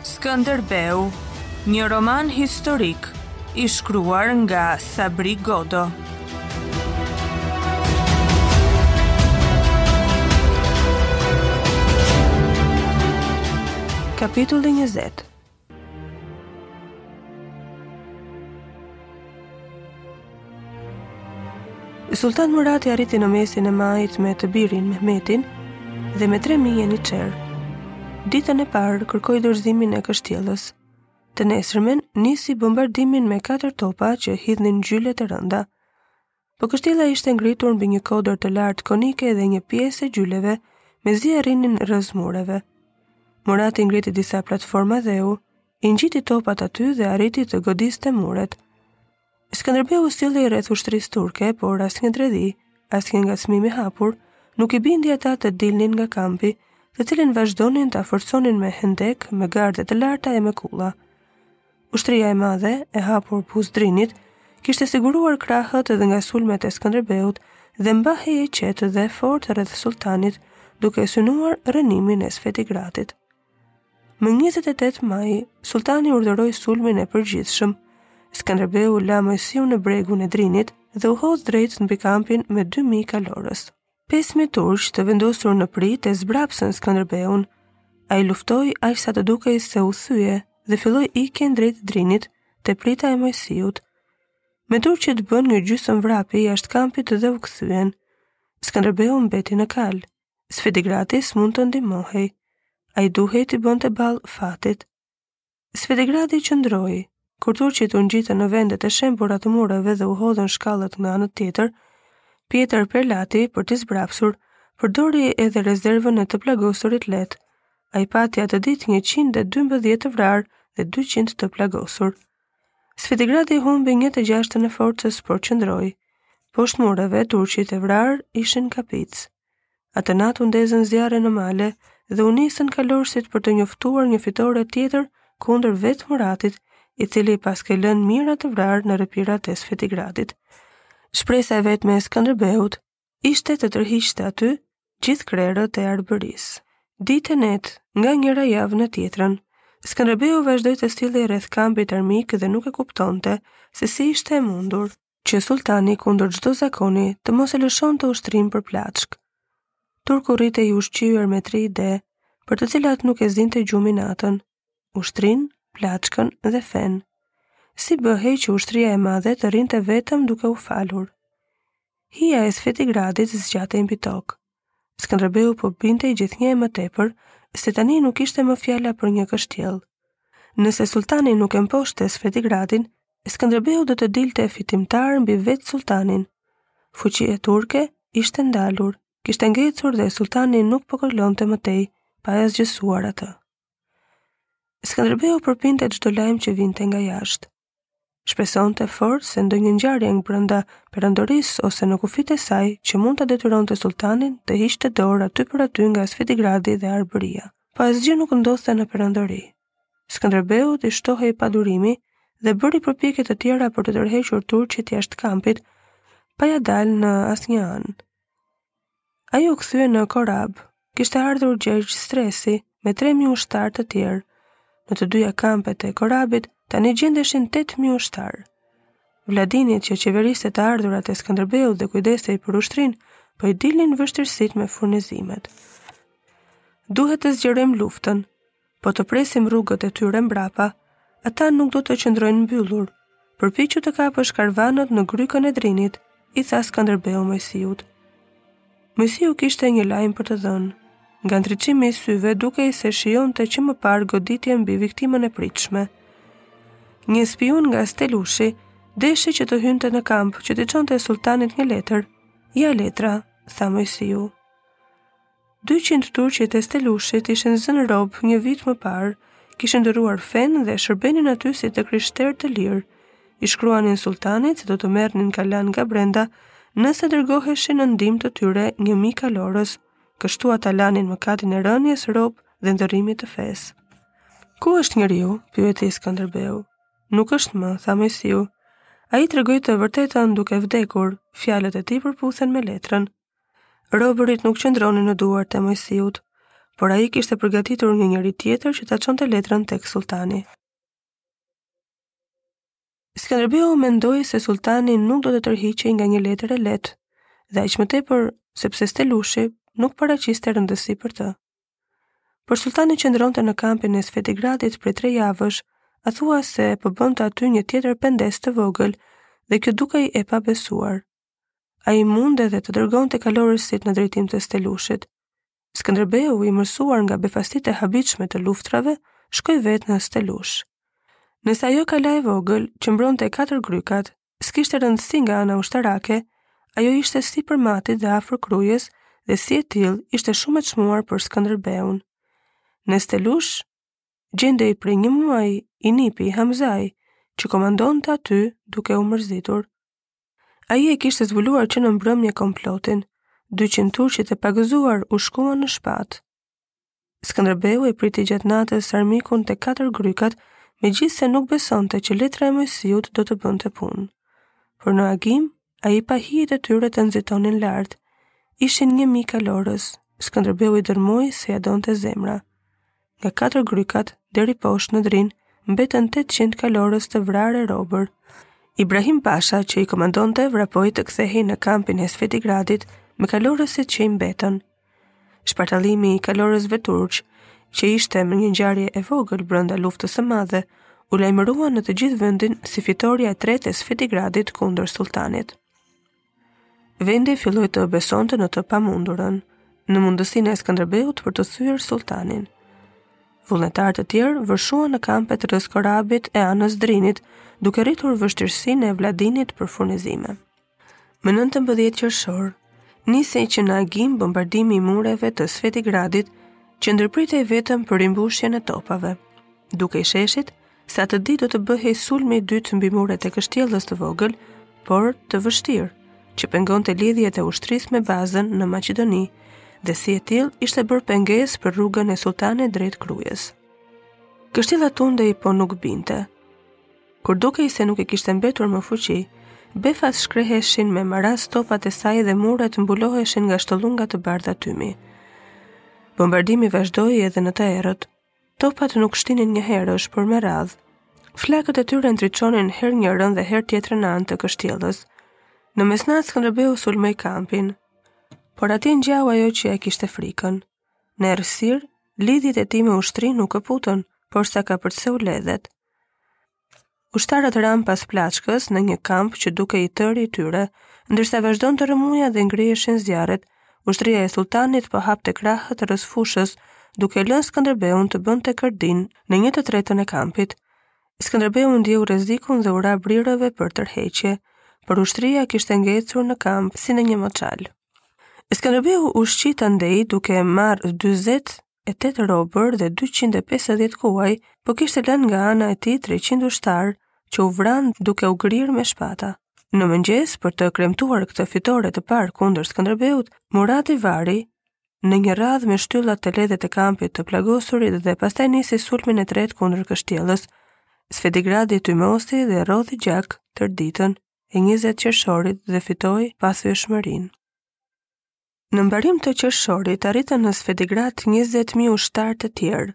Skënderbeu, një roman historik i shkruar nga Sabri Godo. Kapitulli 20. Sultan Murati arriti në mesin e majit me të birin Mehmetin dhe me 3000 jeniçerë. Ditën e parë kërkoi dorëzimin e kështjellës. Të nesërmen nisi bombardimin me katër topa që hidhnin gjyle të rënda. Po kështjella ishte ngritur mbi një kodër të lartë konike dhe një pjesë e gjyleve mezi arrinin rrëzë mureve. Murati ngriti disa platforma dheu, i ngjiti topat aty dhe arriti të godiste muret. Skënderbeu sillej rreth ushtrisë turke, por asnjë dredhi, asnjë ngacmim i hapur, nuk i bindi ata të dilnin nga kampi, të cilin vazhdonin ta forconin me hendek, me gardhe të larta e me kulla. Ushtria e madhe, e hapur buzë Drinit, kishte siguruar krahët edhe nga sulmet e Skënderbeut dhe mbahej e qetë dhe fort rreth sultanit, duke synuar rrënimin e Sfetigradit. Më 28 maj, sultani urdhëroi sulmin e përgjithshëm. Skënderbeu la Moisiun në bregun e Drinit dhe u hodh drejt mbi kampin me 2000 kalorës. 5000 turq të vendosur në pritë e zbrapsën Skënderbeun. Ai luftoi aq sa të dukej se u thye dhe filloi ikjen drejt Drinit te prita e Moisiut. Por turqit bënë një gjysmë vrapi jashtë kampit dhe u kthyen. Skënderbeu mbeti në kalë. Sfetigradi s'mund të ndihmohej. Ai duhej t'i bënte ballë fatit. Sfetigradi qëndroi. Kur turqit u ngjitën në vendet e shembura të mureve dhe u hodhën shkallët në anët e tjera, Pjetër Perlati për t'i zbrapsur, përdori edhe rezervën e të plagosurit lehtë. Ai pati atë ditë 112 të vrarë dhe 200 të plagosur. Sfetigradi humbi një të gjashtën e forcës, por qëndroi. Poshtë mureve, turqit e vrarë ishin kapicë. Atë natë u ndezën zjarre në male dhe u nisën kalorësit për të njoftuar një fitore tjetër kundër vetë Muratit, i cili paskej lënë mijëra të vrarë në rrëpirat e Sfetigradit. Shpresa e vetme e Skënderbeut ishte të tërhiqte aty gjithë krerët e Arbërisë. Ditë e net, nga njëra javë në tjetrën, Skënderbeu vazhdoi të sillej rreth kampit armik dhe nuk e kuptonte se si ishte e mundur që sultani kundër çdo zakoni të mos e lëshonte ushtrinë për plaçkë. Turku rritej i ushqyer me tri ide, për të cilat nuk e zinte gjumi natën. ushtrinë, plaçkën dhe fenë. Si bëhej që ushtria e madhe të rrinte vetëm duke u falur? Hija e Sfetigradit zgjatej mbi tokë. Skënderbeu po bindej gjithnjë e më tepër se tani nuk ishte më fjala për një kështjellë. Nëse sultani nuk e mposhte Sfetigradin, Skënderbeu do të dilte fitimtar mbi vetë sultanin. Fuqia turke ishte ndalur, kishte ngecur dhe sultani nuk po kalonte më tej pa e asgjësuar atë. Skënderbeu përpinte çdo lajm që vinte nga jashtë. Shpresonte fort se ndonjë ngjarje brenda perandorisë ose në kufijtë e saj që mund ta detyronte sultanin të hiqte dorë aty për aty nga Sfetigradi dhe Arbëria. Po asgjë nuk ndodhte në perandori. Skënderbeut i shtohej padurimi dhe bëri përpjekje të tjera për të tërhequr turqit jashtë kampit, pa ia dalë në asnjë anë. Ai u kthye në Korab. Kishte ardhur Gjergj Stresi me 3.000 ushtarë të tjerë. Në të dyja kampet e Korabit, tani gjendeshin 8.000 ushtarë. Vladinit që qeveriste të ardhurat e Skënderbeut dhe kujdesej për ushtrinë, po i dilnin vështirësitë me furnizimet. Duhet të zgjerojmë luftën, Po të presim rrugët e tyre mbrapa, ata nuk do të qëndrojnë mbyllur. Përpiqu të kapësh karvanet në grykën e Drinit, i tha Skënderbeu Moisiut. Moisiu kishte një lajm për të dhënë. Nga ndriçimi i syve dukej se shijonte që më parë goditjen mbi viktimën e pritshme. Një spiun nga Stelushi deshi që të hynte në kamp që t'i çonte sultanit një letër. Ja letra, tha Moisiu. 200 turqit e Stelushit ishin zënë rob një vit më parë, kishin ndërruar fenë dhe shërbenin aty si të krishterë të lirë. I shkruanin sultanit se do të merrnin kalanë nga brenda nëse dërgoheshin në ndihmë të tyre një mijë kalorës. Kështu ata lanin mëkatin e rënies rob dhe ndërrimit të fesë. Ku është njeriu? pyeti Skënderbeu. Nuk është më, tha Moisiu. Ai tregoi të vërtetën duke vdekur, fjalët e tij përputhen me letrën. Robërit nuk qëndronin në duart e Moisiut, por ai kishte përgatitur një njeri tjetër që ta çonte letrën tek sultani. Skënderbeu mendoi se sultani nuk do të tërhiqej nga një letër e lehtë, dhe aq më tepër sepse Stelushi nuk paraqiste rëndësi për të. Por sultani qëndronte në kampin e Sfetigradit prej tre javësh, a thua se po bënte aty një tjetër pendesë të vogël, dhe kjo dukej e pabesuar. Ai mund edhe të dërgonte kalorësit në drejtim të Stelushit. Skënderbeu i mësuar nga befasitë e habitshme të luftërave, shkoi vetë në Stelush. Nëse ajo kala e vogël që mbronte katër grykat, s'kishte rëndësi nga ana ushtarake, ajo ishte sipër Matit dhe afër Krujës dhe si e tillë ishte shumë e çmuar për Skënderbeun. Në Stelush, gjendej prej një muaji i nipi Hamzai, që komandonte aty duke u mërzitur. Ai e kishte zbuluar që në mbrëmje komplotin, 200 turqit e pagëzuar u shkuan në shpatë. Skënderbeu e priti gjatë natës armikun te katër grykat, megjithëse nuk besonte që letra e Moisiut do të bënte punë. Por në agim, ai pa hijet e tyre të nxitonin lart, ishin një mijë kalorës, Skënderbeu i dërrmoi si ia donte zemra. Nga katër grykat deri poshtë në Drin mbetën 800 kalorës, të vrarë e robër. Ibrahim Pasha, që i komandonte, vrapoi të kthehej në kampin e Svetigradit me kalorësit që i mbetën. Shpartallimi i kalorësve turq, që ishte një ngjarje e vogël brenda luftës së madhe, u lajmërua në të gjithë vendin si fitorja e tretë e Svetigradit kundër sulltanit. Vendi filloi të besonte në të pamundurën, në mundësinë e Skënderbeut për të thyer sulltanin. Vullnetarë të tjerë vërshuan në kampet rreth Korabit e anës Drinit, duke rritur vështirësinë e Vladinit për furnizime. Më 19 qershor, nisi që në agim bombardimi i mureve të Svetigradit, që ndërpritej vetëm për rimbushjen e topave, dukej sheshit se atë ditë do të bëhej sulmi i dytë mbi muret e kështjellës së vogël, por të vështirë, që pengonte lidhjet e ushtrisë me bazën në Maqedoni, dhe si e tillë ishte bërë pengesë për rrugën e sulltanit drejt Krujës. Kështjella tundej po nuk binte. Kur dukej se nuk i kishte mbetur më fuqi, befas shkreheshin me maraz topat e saj dhe muret mbuloheshin nga shtëllunga të bardha tymi. Bombardimi vazhdoi edhe në të errët, Topat nuk shtinin njëherësh, por me radhë. Flakët e tyre ndriçonin herë njërën dhe herë tjetrën anë të kështjellës. Në mesnatë Skënderbeu sulmoi kampin, por aty ngjau ajo që ia kishte frikën. Në errësirë, lidhjet e tij me ushtrinë u këputën, porsa kapërceu ledhet. Ushtarët ranë pas plaçkës në një kamp që dukej i tëri i tyre, ndërsa vazhdonte rrëmuja dhe ngriheshin zjarret, ushtria e sulltanit po hapte krahët rreth fushës, duke lënë Skënderbeun të bënte kërdinë në një të tretën e kampit. Skënderbeu ndjeu rrezikun dhe u ra brirëve për tërheqje, por ushtria kishte ngecur në kamp si në një moçal. Skënderbeu u shqit andej duke marrë 40 e tetë robër dhe 250 kuaj, po kishte lënë nga ana e tij 300 ushtarë që u vranë duke u grirë me shpata. Në mëngjes, për të kremtuar këtë fitore të parë kundër Skënderbeut, Murati vari në një radhë me shtyllat te ledhet e kampit të plagosurit dhe pastaj nisi sulmin e tretë kundër kështjellës. Sfetigradi tymosi dhe rrodhi gjak tërë ditën e 20 qershorit dhe fitoi pathyeshmërinë. Në mbarim të qershorit arritën në Sfetigrad 20.000 ushtarë të tjerë.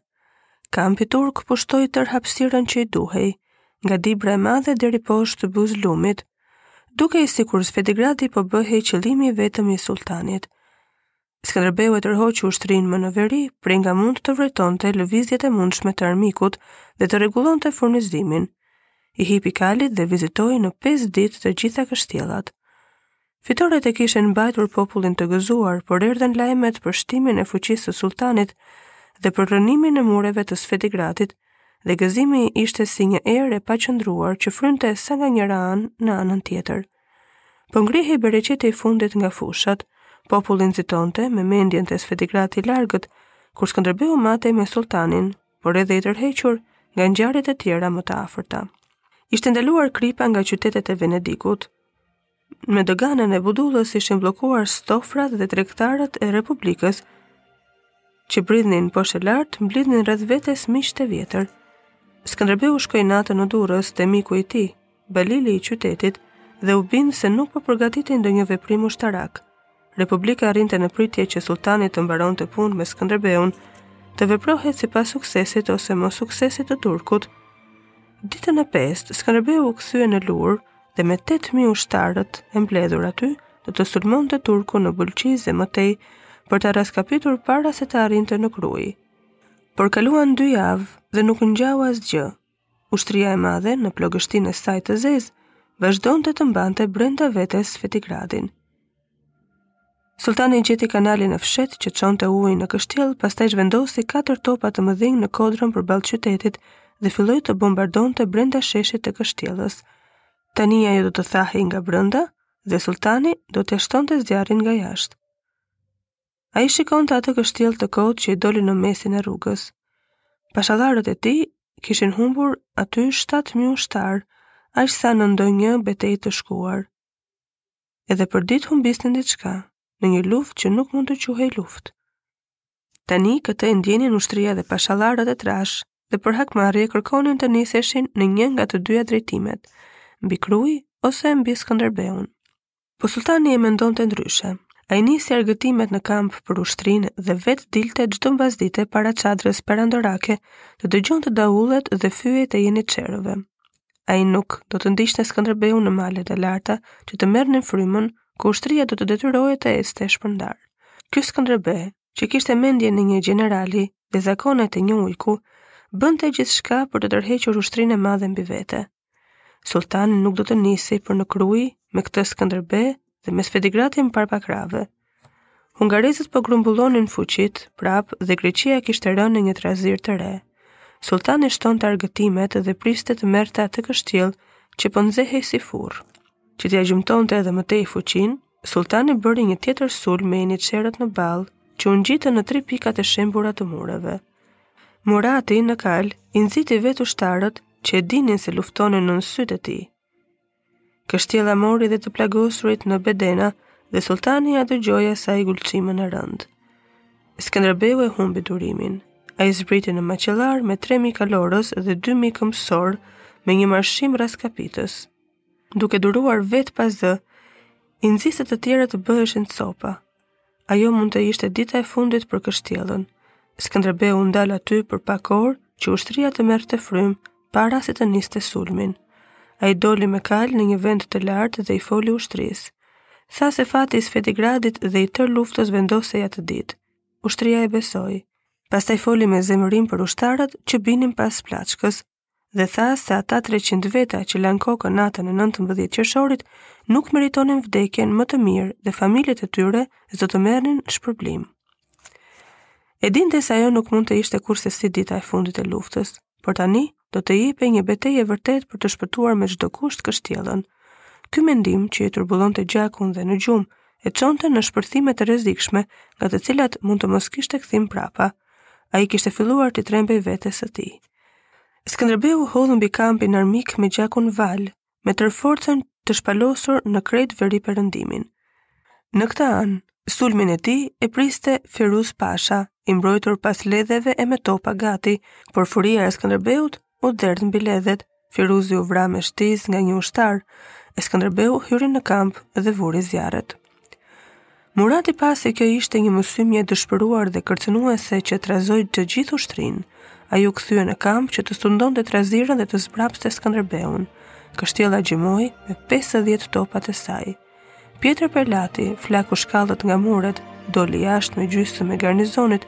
Kampi turk pushtoi tërë hapësirën që i duhej, nga Dibra e Madhe deri poshtë buzë lumit, dukej sikur Sfetigradi po bëhej qëllimi i vetëm i sulltanit. Skënderbeu e tërhoqi ushtrinë më në veri, prej nga mund të vrojtonte lëvizjet e mundshme të armikut dhe të rregullonte furnizimin. I hipi kalit dhe vizitoi në 5 ditë të gjitha kështjellat. Fitoret e kishin mbajtur popullin të gëzuar, por erdhën lajmet për shtimin e fuqisë së sulltanit dhe për rrënimin e mureve të Sfetigradit, dhe gëzimi ishte si një erë e paqëndruar që frynte sa nga njëra anë në anën tjetër. Po ngrihej bereqeti i fundit nga fushat, populli nxitonte me mendjen te Sfetigradi i largët, ku Skënderbeu matej me sulltanin, por edhe i tërhequr nga ngjarjet e tjera më të afërta. Ishte ndaluar kripa nga qytetet e Venedikut, Në doganën e Budullës ishin bllokuar stofrat dhe tregtarët e Republikës që bridhnin poshtë e lart, mblidhnin rreth vetes miqtë e vjetër. Skënderbeu shkoi natën në Durrës te miku i tij, Balili i qytetit, dhe u bind se nuk po përgatitej ndonjë veprim ushtarak. Republika rrinte në pritje që sulltani të mbaronte punë me Skënderbeun, të veprohej sipas suksesit ose mossuksesit të turkut. Ditën e 5, Skënderbeu u kthye në Lurë dhe me 8000 ushtarët e mbledhur aty do të sulmonte turkun në Bulqizë dhe më tej për ta raskapitur para se të arrinte në Krujë. Por kaluan dy javë dhe nuk ngjau asgjë. Ushtria e madhe në plogështinë e saj të zezë, vazhdonte të mbante brenda vetes Sfetigradin. Sulltani gjeti kanalin e fshehtë që çonte ujë në kështjellë, pastaj zhvendosi 4 topa të mëdhenj në kodrën përballë qytetit dhe filloi të bombardonte brenda sheshit të kështjellës. Tani ajo do të thahej nga brenda dhe sulltani do të shtonte zjarrin nga jashtë. Ai shikonte atë kështjellë të kotë që i doli në mesin e rrugës. Pashallarët e tij kishin humbur aty 7.000 ushtarë, aq sa në ndonjë betejë të shkuar. Edhe përditë humbisnin diçka, në një luftë që nuk mund të quhej luftë. Tani këtë e ndienin ushtria dhe pashallarët e trashë dhe për hakmarrje kërkonin të niseshin në një nga të dyja drejtimet, mbi Krujë ose mbi Skënderbeun. Po sultani e mendonte ndryshe. Ai nisi argëtimet në kamp për ushtrinë dhe vetë dilte çdo mbasdite para çadrës perandorake të dëgjonte daullet dhe fyjet e jeniçerëve. Ai nuk do të ndiqte Skënderbeun në malet e larta që të merrnin frymën ku ushtria do të detyrohej të ecte shpërndarë. Ky Skënderbe, që kishte mendjen e një gjenerali dhe zakonet e një ujku, bënte gjithçka për të tërhequr ushtrinë e madhe mbi vete, Sultani nuk do të nisej për në Krujë me këtë Skënderbe dhe me Sfetigradin prapa krahëve. Hungarezët po grumbullonin fuqitë prapë dhe Greqia kishte rënë në një trazirë të re. Sultani shtonte argëtimet dhe priste të merrte atë kështjellë që po nxehej si furrë, që t'ia gjymtonte edhe më tej fuqinë, Sultani bëri një tjetër sulm me jeniçerët në ballë, që u ngjitën në tri pikat e shembura të mureve. Murati në kalë i nxiti vetë ushtarët që e dinin se luftonin nën sytë e tij. Kështjella mori dhe të plagosurit në bedena dhe sultani ia dëgjoi asaj gulçimën e rëndë. Skënderbeu e humbi durimin. Ai zbriti në Maqellarë me 3000 kalorës dhe 2000 këmbësorë me një marshim rraskapitës. Duke duruar vetë pa zë, i nxiste të tjerët të bëheshin copa. Ajo mund të ishte dita e fundit për kështjellën. Skënderbeu u ndal aty për pak orë që ushtria të merrte frymë para se të niste sulmin. Ai doli me kalë në një vend të lartë dhe i foli ushtrisë. Tha se fati i Sfetigradit dhe i tërë luftës vendosej atë ditë. Ushtria e besoi. Pastaj foli me zemërim për ushtarët që binin pas plaçkës dhe tha se ata 300 veta që lanë kokën natën e 19 qershorit nuk meritonin vdekje më të mirë dhe familjet e tyre s'do të merrnin shpërblim. E dinte se ajo nuk mund të ishte kurrsesi dita e fundit e luftës, por tani do të jepej një betejë e vërtetë për të shpëtuar me çdo kusht kështjellën. Ky mendim që ia turbullonte gjakun dhe në gjumë, e çonte në shpërthime të rrezikshme, nga të cilat mund të mos kishte kthim prapa. Ai kishte filluar t'i trembej vetes së tij. Skënderbeu u hodh mbi kampin armik me gjakun valë, me tërë forcën të shpalosur në krejt veriperëndimin. Në këtë anë, sulmin e tij e priste Firuz Pasha, i mbrojtur pas ledheve e me topa gati, por furia e Skënderbeut u derdh mbi ledhet. Firuzi u vra me shtizë nga një ushtar, e Skënderbeu hyri në kamp dhe vuri zjarret. Murati pa se kjo ishte një mësymje e dëshpëruar dhe kërcënuese që trazoi të gjithë ushtrinë. Ai u kthye në kamp që të sundonte trazirën dhe të zbrapste Skënderbeun. Kështjella gjëmoi me 50 topat e saj. Pjetër Perlati flaku shkallët nga muret, doli jashtë me gjysmën e garnizonit